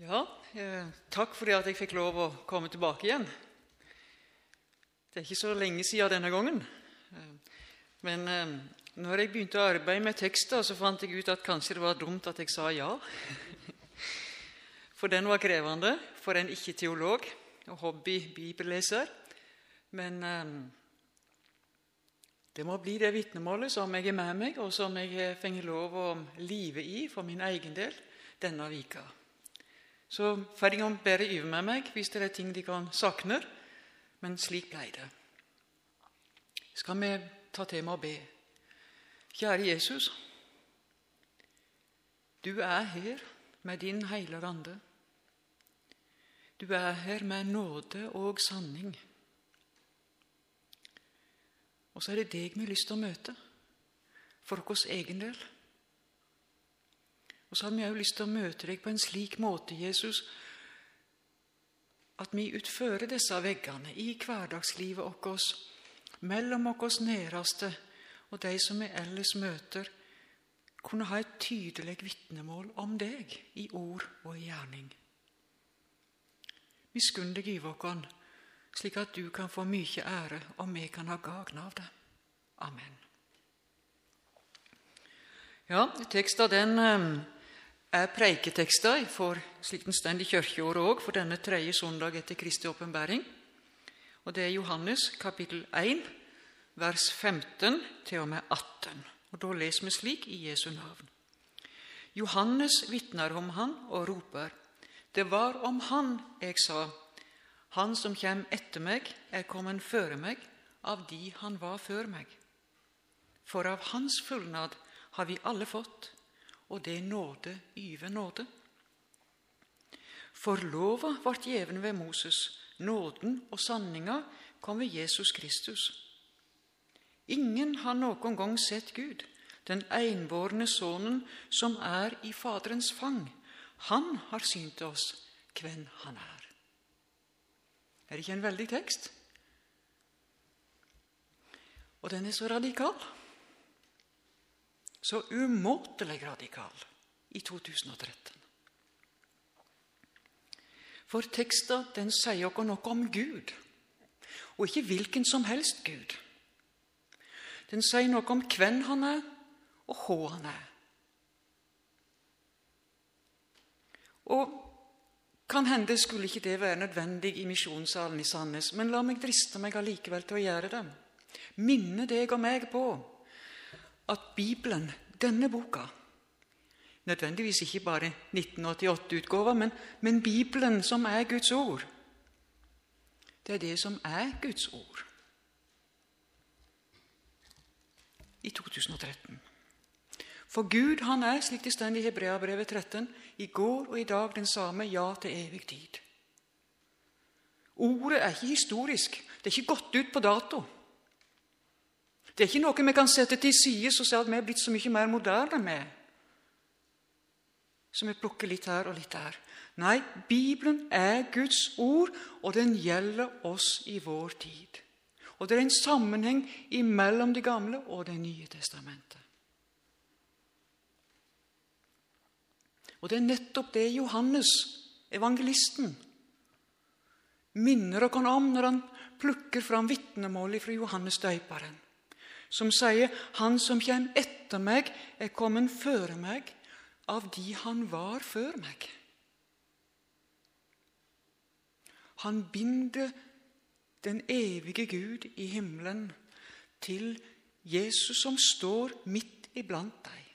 Ja, eh, takk for at jeg fikk lov å komme tilbake igjen. Det er ikke så lenge siden denne gangen. Eh, men eh, når jeg begynte å arbeide med tekster, så fant jeg ut at kanskje det var dumt at jeg sa ja. For den var krevende for en ikke-teolog og hobby-bibelleser. Men det må bli det vitnemålet som jeg er med meg, og som jeg fått lov å live i for min egen del denne vika. Så får de bare øve med meg hvis det er ting de kan sakne. Men slik ble det. Skal vi ta temaet og be? Kjære Jesus. Du er her med din Hellige Ande. Du er her med nåde og sanning. Og så er det deg vi har lyst til å møte, for vår egen del. Og så har vi òg lyst til å møte deg på en slik måte, Jesus, at vi utfører disse veggene i hverdagslivet vårt, mellom våre næreste og de som vi ellers møter, kunne ha et tydelig vitnemål om deg i ord og i gjerning. Miskunn deg over oss, slik at du kan få mye ære, og vi kan ha gagn av det. Amen. Ja, teksten den er preiketekster for slik den står i kirkeåret òg, for denne tredje søndag etter Kristi åpenbaring. Og det er Johannes kapittel 1, vers 15 til og med 18. Og Da leser vi slik i Jesu navn. Johannes vitner om han og roper:" Det var om han jeg sa:" Han som kjem etter meg, er kommet føre meg, av de han var før meg. For av hans fullnad har vi alle fått, og det nåde yve nåde. For lova vart gjeven ved Moses, nåden og sanninga kom ved Jesus Kristus. Ingen har noen gang sett Gud, den einbårne Sønnen som er i Faderens fang. Han har synt oss hvem han er. Er det ikke en veldig tekst? Og den er så radikal så umåtelig radikal i 2013. For teksten den sier oss noe om Gud, og ikke hvilken som helst Gud. Den sier noe om hvem han er, og hva han er. Og Kan hende skulle ikke det være nødvendig i misjonssalen i Sandnes, men la meg driste meg allikevel til å gjøre det. Minne deg og meg på at Bibelen, denne boka Nødvendigvis ikke bare 1988-utgåva, men, men Bibelen, som er Guds ord Det er det som er Guds ord i 2013. For Gud han er, slik det står i Hebreabrevet 13, i går og i dag den samme, ja til evig tid. Ordet er ikke historisk. Det er ikke gått ut på dato. Det er ikke noe vi kan sette til side og si at vi er blitt så mye mer moderne med. Så vi plukker litt her og litt der. Nei, Bibelen er Guds ord, og den gjelder oss i vår tid. Og det er en sammenheng mellom Det gamle og Det nye testamentet. Og det er nettopp det Johannes, evangelisten, minner oss om når han plukker fram vitnemålet fra Johannes døyperen som sier 'Han som kommer etter meg, er kommet føre meg av de han var før meg'. Han binder den evige Gud i himmelen til Jesus som står midt iblant deg.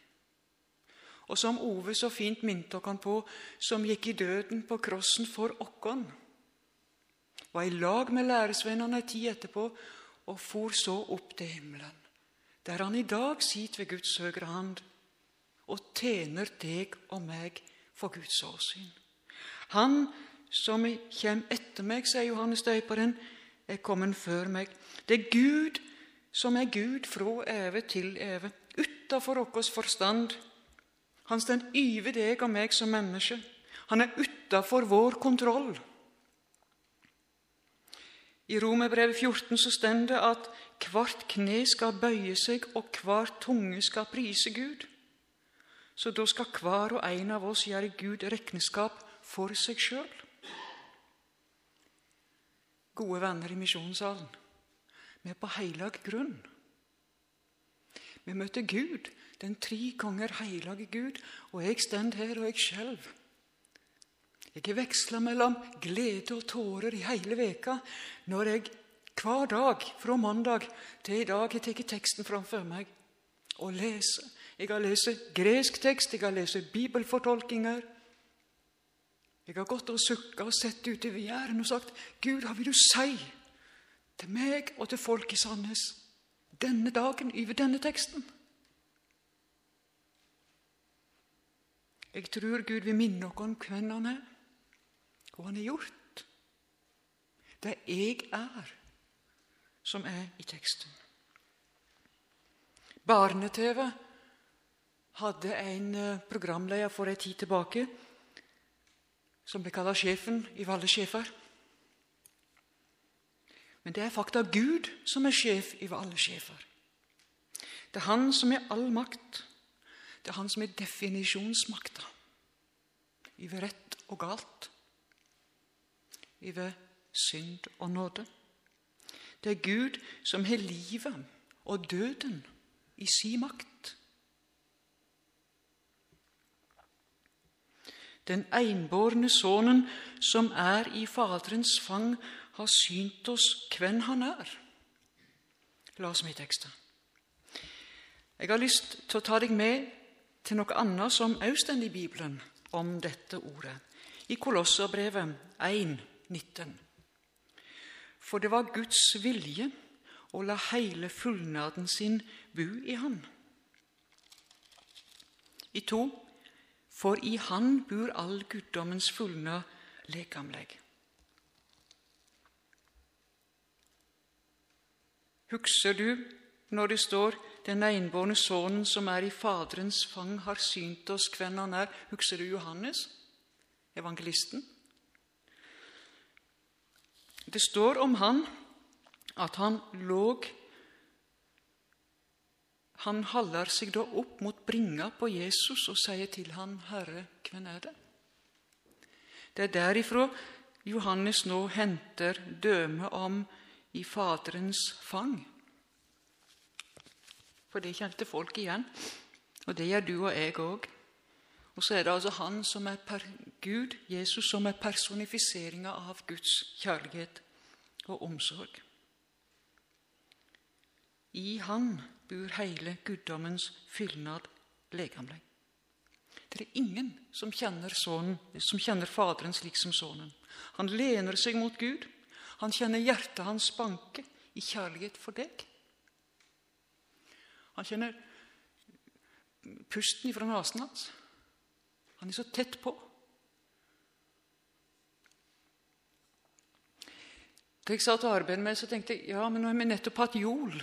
Og som Ove så fint minte oss på, som gikk i døden på krossen for oss, var i lag med læresvennene en tid etterpå og for så opp til himmelen der han i dag sitter ved Guds høyre hand og tjener deg og meg for Guds åsyn. Han som kommer etter meg, sier Johannes døyperen, er kommet før meg. Det er Gud som er Gud fra evig til evig, utafor vår forstand. Han står over deg og meg som menneske. Han er utafor vår kontroll. I Romerbrevet 14 så står det at hvert kne skal bøye seg, og hver tunge skal prise Gud. Så da skal hver og en av oss gjøre Gud regnskap for seg sjøl. Gode venner i misjonssalen, vi er på heilag grunn. Vi møter Gud, den tre konger hellige Gud, og jeg stender her, og jeg skjelver. Jeg veksla mellom glede og tårer i hele veka når jeg hver dag fra mandag til i dag har tatt teksten framfor meg og leser. Jeg har lest gresk tekst, jeg har lest bibelfortolkinger. Jeg har gått og sukka og sett utover Jæren og sagt, 'Gud, hva vil du si til meg og til folk i Sandnes denne dagen over denne teksten?' Jeg tror Gud vil minne oss om hvem Han er, hva Han har gjort. Det er 'jeg er' som er i teksten. Barne-TV hadde en eh, programleder for en tid tilbake som ble kalt sjefen i alle sjefer. Men det er fakta Gud som er sjef i alle sjefer. Det er Han som er all makt. Det er Han som er definisjonsmakta over rett og galt, over synd og nåde. Det er Gud som har livet og døden i si makt. Den einbårne sønnen som er i Faderens fang, har synt oss hvem han er. La oss med i teksten. Jeg har lyst til å ta deg med til noe annet som også står i Bibelen om dette ordet. I Kolosserbrevet 1,19. For det var Guds vilje å la hele fullnaden sin bo i Han. I to for i Han bor all guddommens fullnad lekamleg. Husker du når det står 'Den enbårne sønnen som er i Faderens fang, har synt oss hvem han er'? Husker du Johannes, evangelisten? Det står om han at han lå han haller seg da opp mot bringa på Jesus og sier til han, 'Herre, hvem er det?' Det er derifra Johannes nå henter døme om i Faderens fang. For det kjente folk igjen, og det gjør du og jeg òg. Og så er det altså han som er per Gud, Jesus, som er personifiseringa av Guds kjærlighet og omsorg. I Han bor hele guddommens fylnad legamleg. Det er ingen som kjenner, sonen, som kjenner Faderen slik som Sønnen. Han lener seg mot Gud. Han kjenner hjertet hans banke i kjærlighet for deg. Han kjenner pusten fra nesen hans. Han er så tett på. Da jeg satt og arbeidet med så tenkte jeg ja, men nå har vi nettopp hatt jol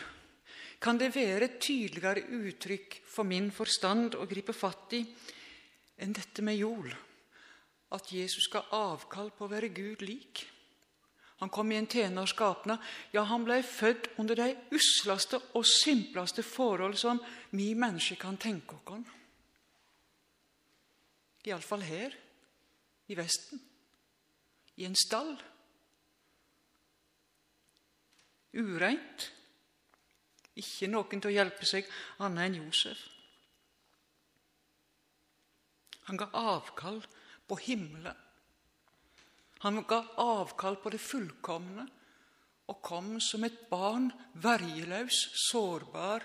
kan det være et tydeligere uttrykk for min forstand å gripe fatt i enn dette med jol? At Jesus skal avkall på å være Gud lik. Han kom i en tjeners skapnad. Ja, han ble født under de usleste og simpleste forhold som vi mennesker kan tenke oss. Iallfall her i Vesten. I en stall. Ureint. Ikke noen til å hjelpe seg annet enn Josef. Han ga avkall på himmelen. Han ga avkall på det fullkomne og kom som et barn, vergeløs, sårbar.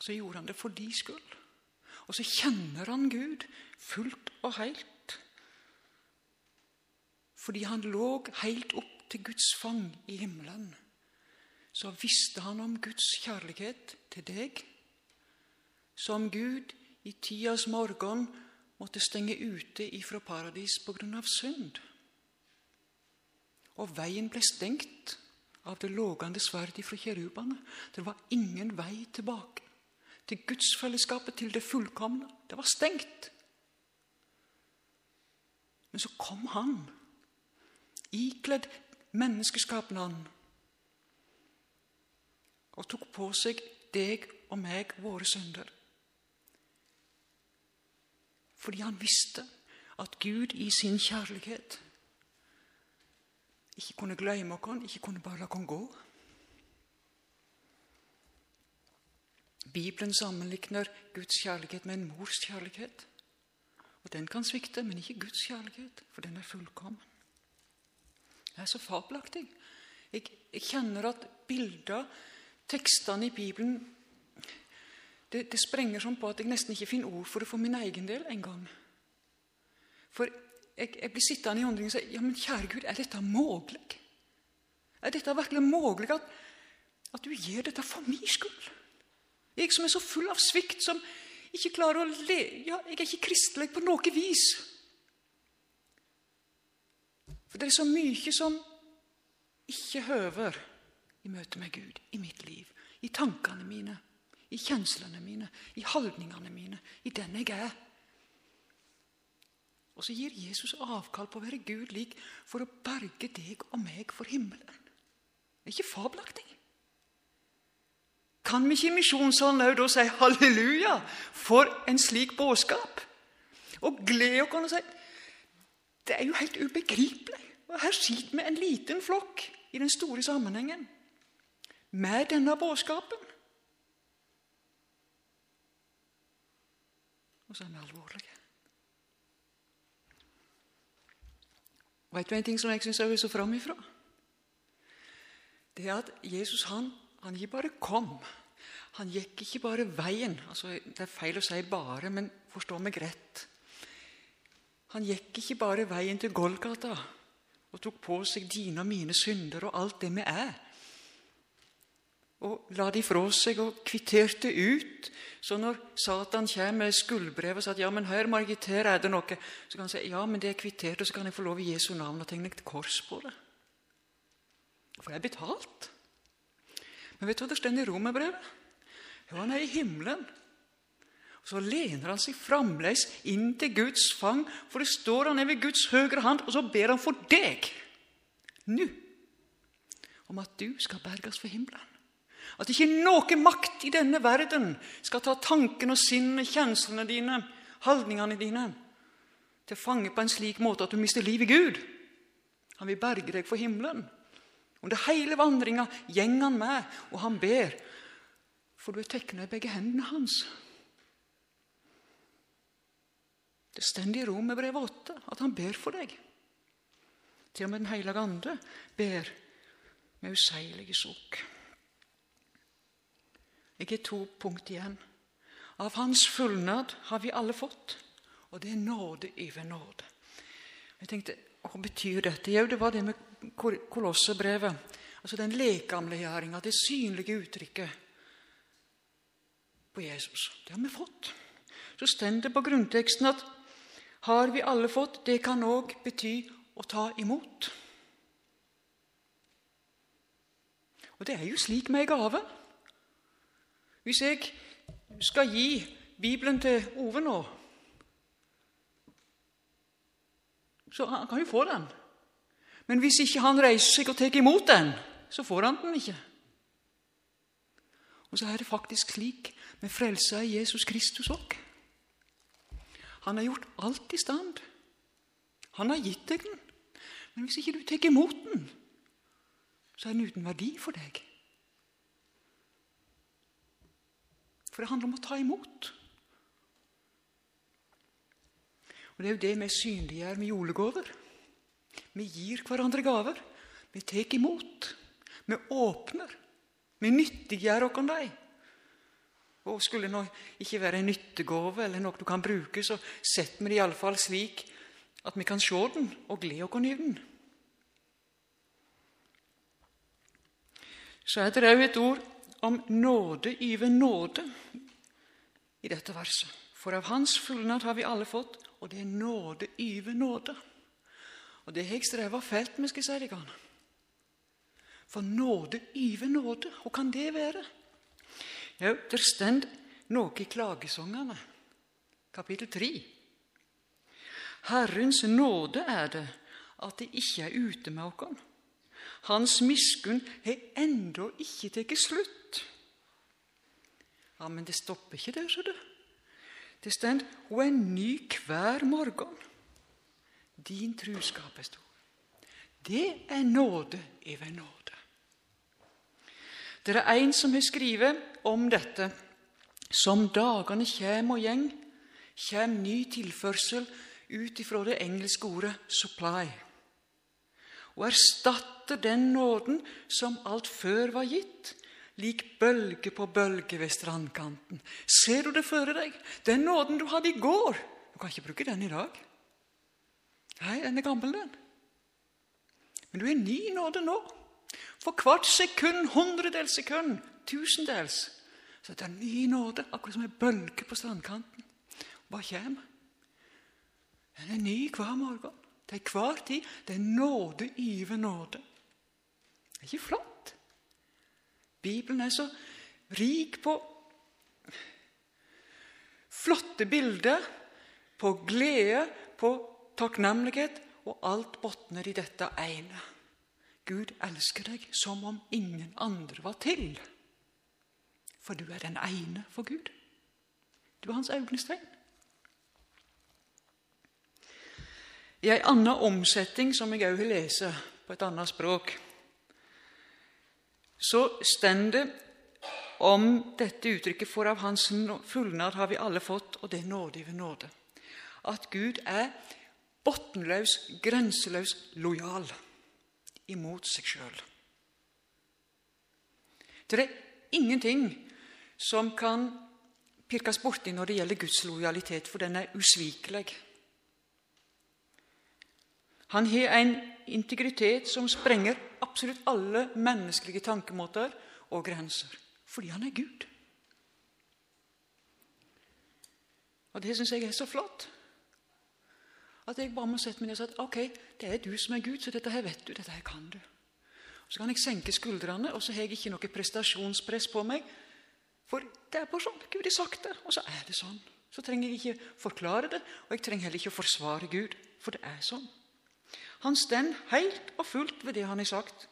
Så gjorde han det for de skyld. Og så kjenner han Gud fullt og helt. Fordi han lå helt opp til Guds fang i himmelen, så visste han om Guds kjærlighet til deg, som Gud i tidas morgen måtte stenge ute ifra paradis av synd. Og veien ble stengt av det lågende sverdet fra kjerubene. Det var ingen vei tilbake til gudsfellesskapet, til det fullkomne. Det var stengt. Men så kom han, ikledd menneskeskapnaden og tok på seg deg og meg våre synder. fordi han visste at Gud i sin kjærlighet ikke kunne glemme oss, ikke kunne bare la oss gå. Bibelen sammenligner Guds kjærlighet med en mors kjærlighet. Og Den kan svikte, men ikke Guds kjærlighet, for den er fullkommen. Det er så fabelaktig. Jeg, jeg kjenner at bilder, tekstene i Bibelen det, det, sprenger sånn på at jeg nesten ikke finner ord for det for min egen del engang. For jeg, jeg, blir sittende i undring og si ja, men kjære Gud, er dette mulig? Er dette virkelig mulig at, at du gjør dette for min skyld? Jeg som er så full av svikt, som ikke klarer å le Ja, jeg er ikke kristelig på noe vis. For det er så mye som ikke høver i møte med Gud i mitt liv, i tankene mine, i kjenslene mine, i holdningene mine, i den jeg er. Og så gir Jesus avkall på å være Gud lik for å berge deg og meg for himmelen. Det er ikke fabelaktig. Kan vi ikke i misjonssalen òg da si halleluja for en slik budskap? Og glede oss og si det er jo helt ubegripelig. Og Her sitter vi en liten flokk i den store sammenhengen med denne budskapen. Og så er vi alvorlige. Vet du en ting som jeg syns er så framifrå? Det er at Jesus han han ikke bare kom. Han gikk ikke bare veien. Altså, det er feil å si 'bare', men forstå meg rett. Han gikk ikke bare veien til Golgata og tok på seg dine og mine synder og alt det vi er. Og la de fra seg og kvitterte ut. Så når Satan kommer med skuldbrev og sier ja, men hør, Margit, her er det noe, så kan han si ja, men det er kvittert, og så kan jeg få lov i Jesu navn og tegne et kors på det. For det er betalt. Men vet du hva det står i romerbrevet? Jo, han er i himmelen. Og Så lener han seg fremdeles inn til Guds fang, for det står han er ved Guds høyre hand, og så ber han for deg nå om at du skal berges for himmelen. At ikke noe makt i denne verden skal ta tanken og sinnet, kjenslene dine, holdningene dine til fange på en slik måte at du mister livet i Gud. Han vil berge deg for himmelen. Under hele vandringa går han med, og han ber. For du er tegna i begge hendene hans. Det står i Romerbrevet 8 at han ber for deg. Til og med Den hellige ande ber med useilige sukk. Jeg har to punkt igjen. Av Hans fullnad har vi alle fått, og det er nåde over nåde. Jeg tenkte, Hva betyr dette? Jo, det var det med Kolossebrevet. Altså den lekamliggjøringa, det synlige uttrykket på Jesus. Det har vi fått. Så står det på grunnteksten at har vi alle fått, det kan òg bety å ta imot. Og det er jo slik med ei gave. Hvis jeg skal gi Bibelen til Ove nå, så han kan jo få den. Men hvis ikke han reiser seg og tar imot den, så får han den ikke. Og så er det faktisk slik med frelsa i Jesus Kristus òg. Han har gjort alt i stand. Han har gitt deg den. Men hvis ikke du tar imot den, så er den uten verdi for deg. For det handler om å ta imot. Og Det er jo det vi synliggjør med julegaver. Vi gir hverandre gaver. Vi tar imot. Vi åpner. Vi nyttiggjør oss dem. Og skulle det nå ikke være en nyttegave eller noe du kan bruke, så setter vi det iallfall slik at vi kan se den og glede oss i den. Så er det òg et ord om nåde yver nåde i dette verset. For av Hans fullnad har vi alle fått, og det er nåde yver nåde. Og det har jeg streva fælt med, skal jeg si dere. For nåde yver nåde. Hva kan det være? Jo, det står noe i klagesangene, kapittel 3. Herrens nåde er det at det ikke er ute med oss. Hans miskunn har ennå ikke tatt slutt. Ja, Men det stopper ikke der, ser du. Det står hun er ny hver morgen. Din truskap er stor. Det er nåde over nåde. Det er en som har skrevet om dette. Som dagene kjem og gjeng, kjem ny tilførsel ut ifra det engelske ordet 'supply', og erstatter den nåden som alt før var gitt, lik bølge på bølge ved strandkanten. Ser du det føre deg? Den nåden du hadde i går. Du kan ikke bruke den i dag. Nei, den er gammel, den. Men du er ny nåde nå. For hvert sekund, hundredels sekund, tusendels, så det er ny nåde, akkurat som en bølge på strandkanten. Hva kommer? Den er ny hver morgen. Det er hver tid. Det er nåde yver nåde. Det er ikke flott? Bibelen er så rik på flotte bilder, på glede, på takknemlighet, og alt botner i dette ene. Gud elsker deg som om ingen andre var til. For du er den ene for Gud. Du er hans øynestegn. I en annen omsetning, som jeg òg har lest på et annet språk, så står det om dette uttrykket 'For av Hans fullnad har vi alle fått', og det nåde over nåde. At Gud er bunnløs, grenseløs lojal imot seg sjøl. Det er ingenting som kan pirkes borti når det gjelder Guds lojalitet, for den er usvikelig. Han har en integritet som sprenger absolutt alle menneskelige tankemåter og grenser, fordi han er Gud. Og Det syns jeg er så flott. At jeg bare må sette meg ned og si at ok, det er du som er Gud, så dette her vet du, dette her kan du. Så kan jeg senke skuldrene, og så har jeg ikke noe prestasjonspress på meg. For det er bare sånn. Gud har sagt det, og så er det sånn. Så trenger jeg ikke forklare det, og jeg trenger heller ikke å forsvare Gud, for det er sånn. Han står helt og fullt ved det han har sagt.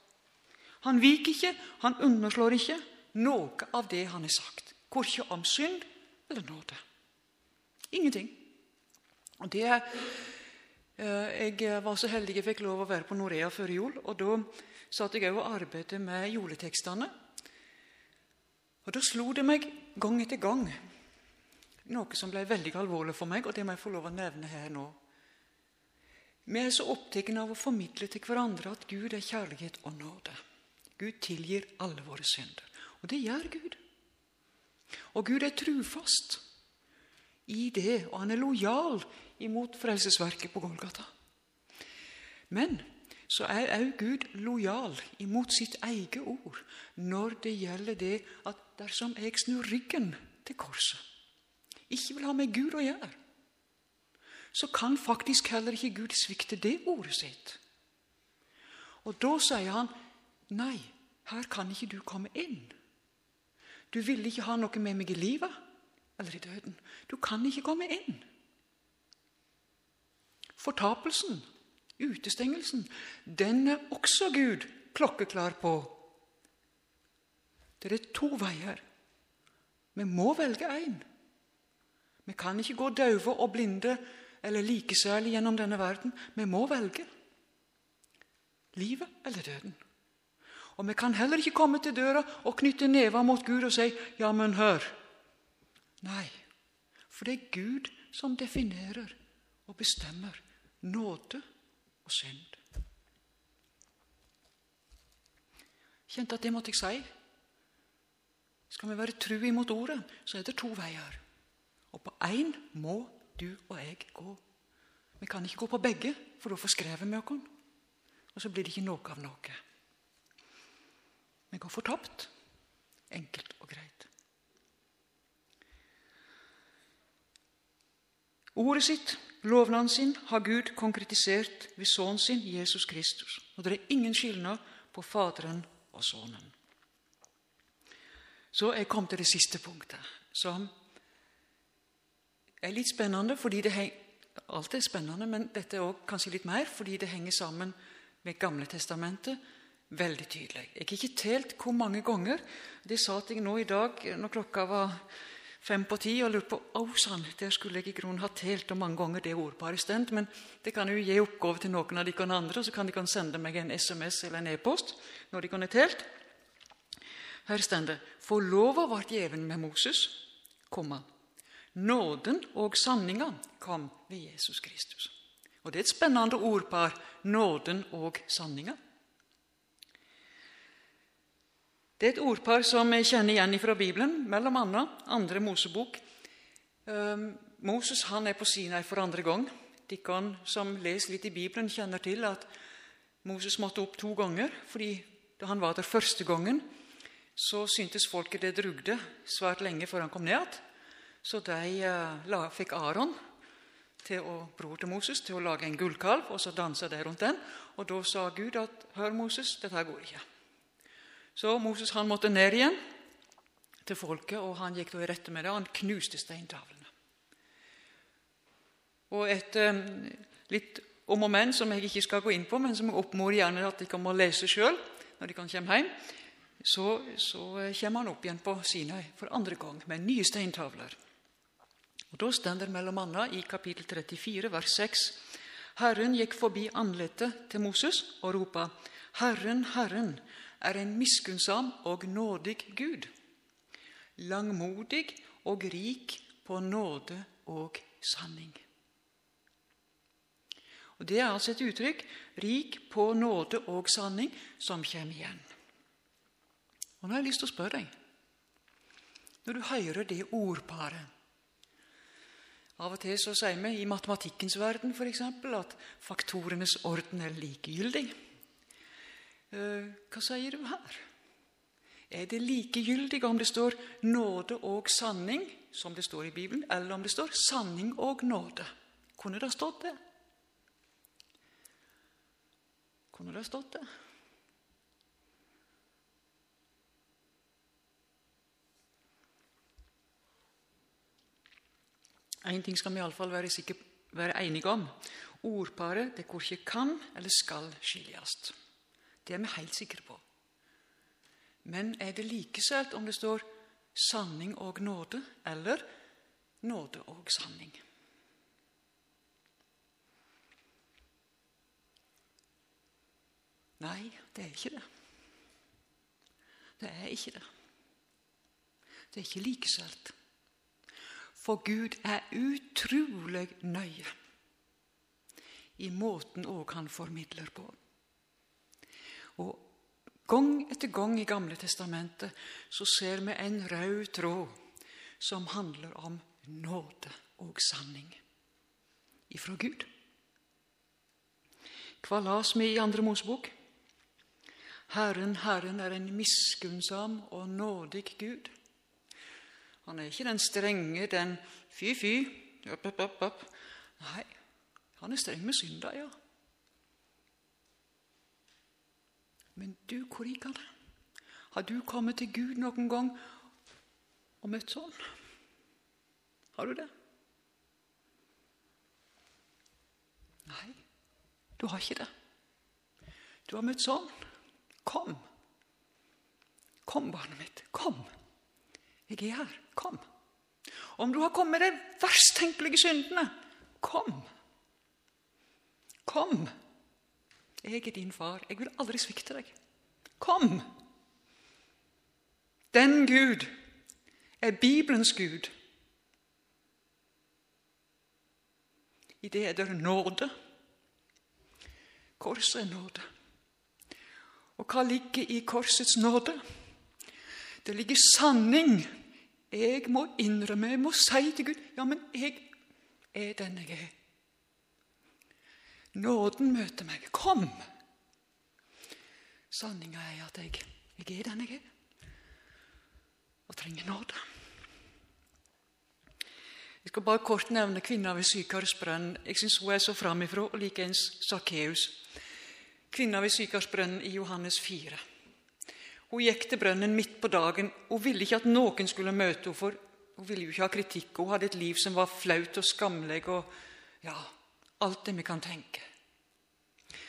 Han viker ikke, han underslår ikke noe av det han har sagt. Korkje om synd eller nåde. Ingenting. Og det er, Jeg var så heldig jeg fikk lov å være på Norea før jul. og Da satt jeg og arbeidet med juletekstene. Og Da slo det meg gang etter gang noe som ble veldig alvorlig for meg, og det må jeg få lov å nevne her nå. Vi er så opptatt av å formidle til hverandre at Gud er kjærlighet og nåde. Gud tilgir alle våre synder. Og det gjør Gud. Og Gud er trufast i det, og han er lojal imot frelsesverket på Golgata. Men så er òg Gud lojal imot sitt eget ord når det gjelder det at dersom jeg snur ryggen til korset, ikke vil ha med Gud å gjøre, så kan faktisk heller ikke Gud svikte det ordet sitt. Og da sier han nei, her kan ikke du komme inn. Du vil ikke ha noe med meg i livet eller i døden. Du kan ikke komme inn. Fortapelsen, utestengelsen, den er også Gud klokkeklar på. Det er to veier. Vi må velge én. Vi kan ikke gå døve og blinde eller likesærlig gjennom denne verden. Vi må velge livet eller døden. Og vi kan heller ikke komme til døra og knytte neva mot Gud og si 'ja, men hør'. Nei, for det er Gud som definerer og bestemmer nåde og synd. Kjente at det måtte jeg si. Skal vi være tru imot ordet, så er det to veier. Og på én må du og jeg gå. Vi kan ikke gå på begge, for da forskrever vi oss. Og så blir det ikke noe av noe. Vi går fortapt. Enkelt og greit. Ordet sitt, lovnaden sin, har Gud konkretisert ved sønnen sin, Jesus Kristus. Og det er ingen skilnad på Faderen og Sønnen. Så jeg kom til det siste punktet, som er litt spennende fordi det henger Alt er spennende, men dette er også kanskje litt mer fordi det henger sammen med Gamle testamentet veldig tydelig. Jeg har ikke telt hvor mange ganger det sa jeg nå i dag når klokka var fem på ti og lurte på Å sann, der skulle jeg i grunnen ha telt og mange ganger det ordparet stend. Men det kan jo gi oppgave til noen av de andre, så kan de kan sende meg en SMS eller en e-post når de kan ha telt. Her står det For lova ble gjeven med Moses, komma. Nåden og sanninga kom ved Jesus Kristus. Og Det er et spennende ordpar nåden og sanninga. Det er et ordpar som jeg kjenner igjen fra Bibelen, annet andre Mosebok. Um, Moses han er på Sinai for andre gang. De som leser litt i Bibelen, kjenner til at Moses måtte opp to ganger. fordi da han var der første gangen, så syntes folket det drugde svært lenge før han kom ned igjen. Så de uh, fikk Aron, til å, bror til Moses, til å lage en gullkalv, og så dansa de rundt den. Og da sa Gud at 'Hør, Moses, dette går ikke'. Så Moses han måtte ned igjen til folket, og han gikk da i rette med det. Han knuste steintavlene. Og et um, litt om og men som jeg ikke skal gå inn på, men som jeg oppmoder gjerne at de kan må lese sjøl når de kan komme hjem, så, så eh, kommer han opp igjen på Sinai for andre gang med nye steintavler. Og Da står det annet i kapittel 34, vers 6.: Herren gikk forbi andletet til Moses og ropa:" Herren, Herren, er en miskunnsam og nådig Gud, langmodig og rik på nåde og sanning. Og Det er altså et uttrykk rik på nåde og sanning som kommer igjen. Og Nå har jeg lyst til å spørre deg Når du hører det ordparet Av og til så sier vi i matematikkens verden for eksempel, at faktorenes orden er likegyldig. Eh, hva sier du her? Er det likegyldig om det står 'nåde og sanning', som det står i Bibelen, eller om det står 'sanning og nåde'? Kunne det stått det? Kunne det stått det? Én ting skal vi iallfall være, sikker, være enige om. Ordparet det hvor ikke kan eller skal skiljes. Det er vi helt sikre på. Men er det like søtt om det står 'sanning og nåde' eller 'nåde og sanning'? Nei, det er ikke det. Det er ikke det. Det er ikke likestilt. For Gud er utrolig nøye i måten òg han formidler på. Og Gang etter gang i Gamle testamentet så ser vi en rød tråd som handler om nåde og sanning ifra Gud. Hva las vi i Andre Mosebok? Herren, Herren er en miskunnsom og nådig Gud. Han er ikke den strenge, den fy-fy, opp, opp, opp. Nei, han er streng med synda, ja. Men du, hvor gikk han? Har du kommet til Gud noen gang og møtt sånn? Har du det? Nei, du har ikke det. Du har møtt sånn. Kom. Kom, barnet mitt. Kom. Jeg er her. Kom. Om du har kommet med de verst tenkelige syndene, kom. Kom. Jeg er din far. Jeg vil aldri svikte deg. Kom! Den Gud er Bibelens Gud. I det er det nåde. Korset er nåde. Og hva ligger i korsets nåde? Det ligger sanning. Jeg må innrømme, jeg må si til Gud ja, men jeg er den jeg er. Nåden møter meg. Kom! Sanninga er at jeg, jeg er den jeg er, og trenger nåde. Jeg skal bare kort nevne kvinna ved Sykares. Jeg syns hun er så framifrå, og likeens Sakkeus. Kvinna ved Sykares i Johannes 4. Hun gikk til brønnen midt på dagen. Hun ville ikke at noen skulle møte henne, for hun ville jo ikke ha kritikk. Hun hadde et liv som var flaut og skamlig og ja, alt det vi kan tenke.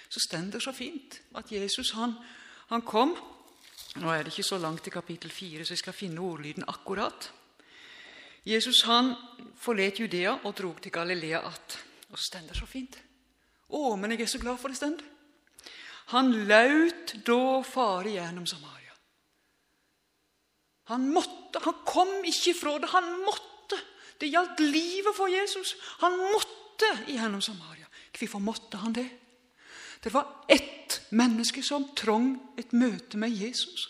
Så står det så fint at Jesus han, han kom Nå er det ikke så langt til kapittel 4, så jeg skal finne ordlyden akkurat. Jesus han forlet Judea og drog til Galilea att. Og så stender det så fint. Å, men jeg er så glad for det stender. Han laut da fare gjennom Samaria. Han måtte, han kom ikke fra det. Han måtte. Det gjaldt livet for Jesus. Han måtte gjennom Samaria. Hvorfor måtte han det? Det var ett menneske som trong et møte med Jesus.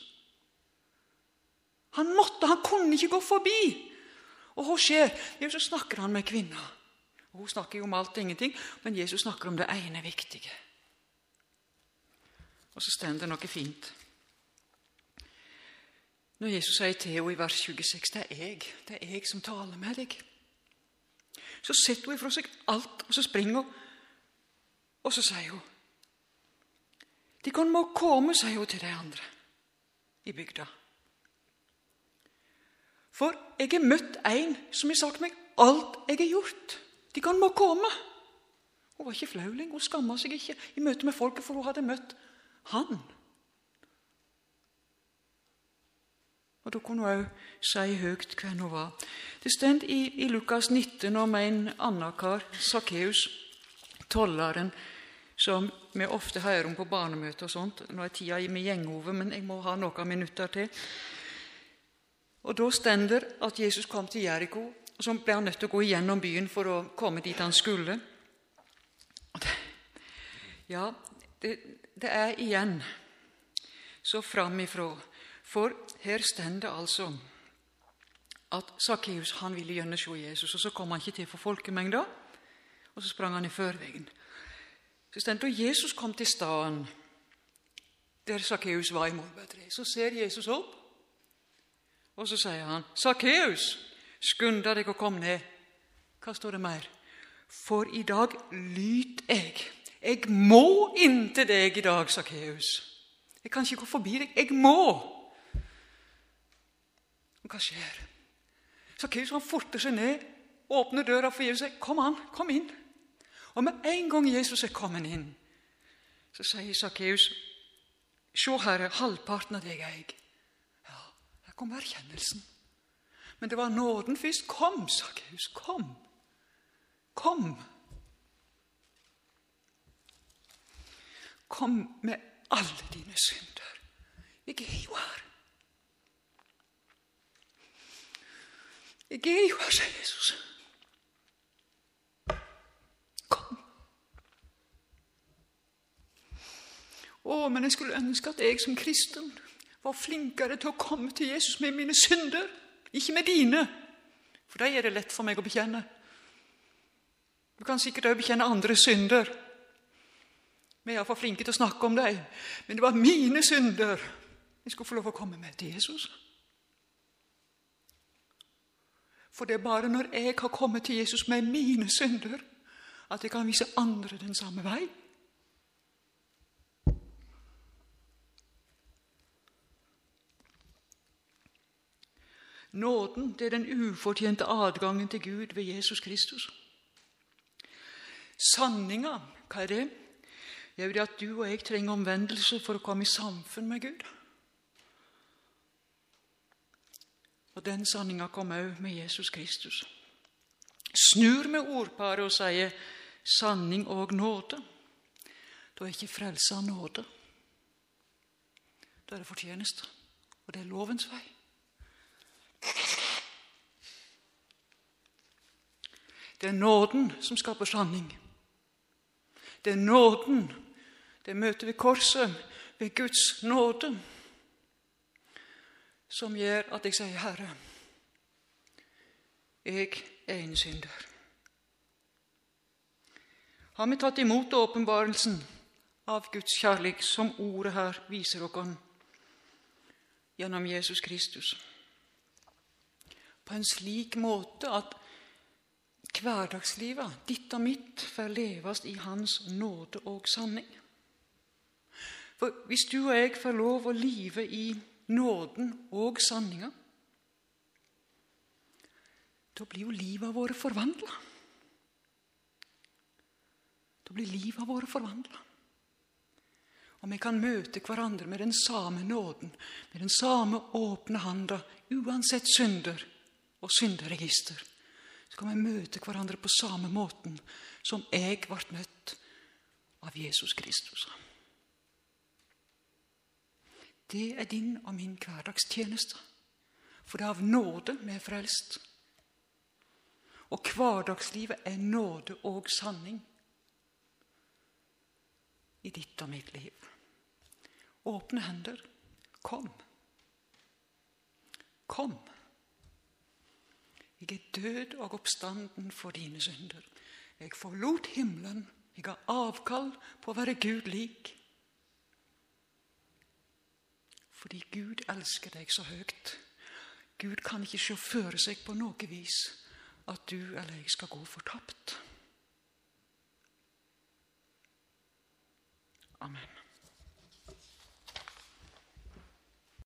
Han måtte, han kunne ikke gå forbi. Og hva skjer? Jo, så snakker han med kvinna. Hun snakker jo om alt og ingenting, men Jesus snakker om det ene viktige. Og så står det noe fint. Når Jesus sier til henne i vers 26 det er jeg, det er jeg som taler med deg, så setter hun ifra seg alt, og så springer hun. Og så sier hun De kan må komme, sier hun til de andre i bygda. For jeg har møtt en som har sagt meg alt jeg har gjort. De kan må komme. Hun var ikke flau lenger. Hun skamma seg ikke i møte med folket, for hun hadde møtt han. Og Da kunne hun òg si høyt hvem hun var. Det står i, i, Lukas 19 om en annen kar, Sakkeus, tolleren, som vi ofte hører om på barnemøter og sånt. Nå er tida mi går over, men jeg må ha noen minutter til. Og Da står det at Jesus kom til Jeriko, og så ble han nødt til å gå igjennom byen for å komme dit han skulle. Ja, det, det er igjen så framifrå. For her står altså at Sakkeus ville gjerne se Jesus, og så kom han ikke til for folkemengda, og så sprang han i førveien. Så står det Jesus kom til staden der Sakkeus var i morbærtreet, så ser Jesus opp og så sier han, 'Sakkeus, skynd deg å komme ned.' Hva står det mer? For i dag lyt jeg. Jeg må inn til deg i dag, Sakkeus. Jeg kan ikke gå forbi deg. Jeg må. Hva skjer? Sakkeus forter seg ned, åpner døra for Jesus og sier, 'Kom an, kom inn.' Og med en gang Jesus er kommet inn, så sier Sakkeus, 'Se, Herre, halvparten av deg er jeg.' kom erkjennelsen. Men det var nåden først. Kom, Sakkeus, kom. Kom. Kom med alle dine synder. Jeg er jo her. Jeg er jo her, sier Jesus. Kom. Å, men jeg skulle ønske at jeg som kristen var flinkere til å komme til Jesus med mine synder, ikke med dine. For de er det lett for meg å bekjenne. Du kan sikkert òg bekjenne andre synder. Vi er iallfall flinke til å snakke om dem. Men det var mine synder jeg skulle få lov å komme med til Jesus. For det er bare når jeg har kommet til Jesus med mine synder, at jeg kan vise andre den samme vei. Nåden det er den ufortjente adgangen til Gud ved Jesus Kristus. Sanninga, hva er det? Det er at du og jeg trenger omvendelse for å komme i samfunn med Gud. Og den sanninga kom òg med Jesus Kristus. Snur med ordparet og sier 'sanning og nåde'. Da er ikke frelsa nåde. Da er det fortjeneste, og det er lovens vei. Det er nåden som skaper sanning. Det er nåden, det møter ved korset, ved Guds nåde, som gjør at jeg sier, 'Herre, jeg er en synder'. Har vi tatt imot åpenbarelsen av Guds kjærlighet, som ordet her viser oss gjennom Jesus Kristus? På en slik måte at hverdagslivet, ditt og mitt, får leves i Hans nåde og sanning. For hvis du og jeg får lov å live i nåden og sanninga, da blir jo livet våre forvandla. Da blir livet våre forvandla. Og vi kan møte hverandre med den samme nåden, med den samme åpne handa, uansett synder og synderegister, så kan vi møte hverandre på samme måten som jeg ble møtt av Jesus Kristus. Det er din og min hverdagstjeneste. For det er av nåde vi er frelst. Og hverdagslivet er nåde og sanning i ditt og mitt liv. Åpne hender. Kom. Kom. Jeg er død og oppstanden for dine synder. Jeg forlot himmelen. Jeg har avkall på å være Gud lik. Fordi Gud elsker deg så høyt. Gud kan ikke se for seg på noe vis at du eller jeg skal gå fortapt. Amen.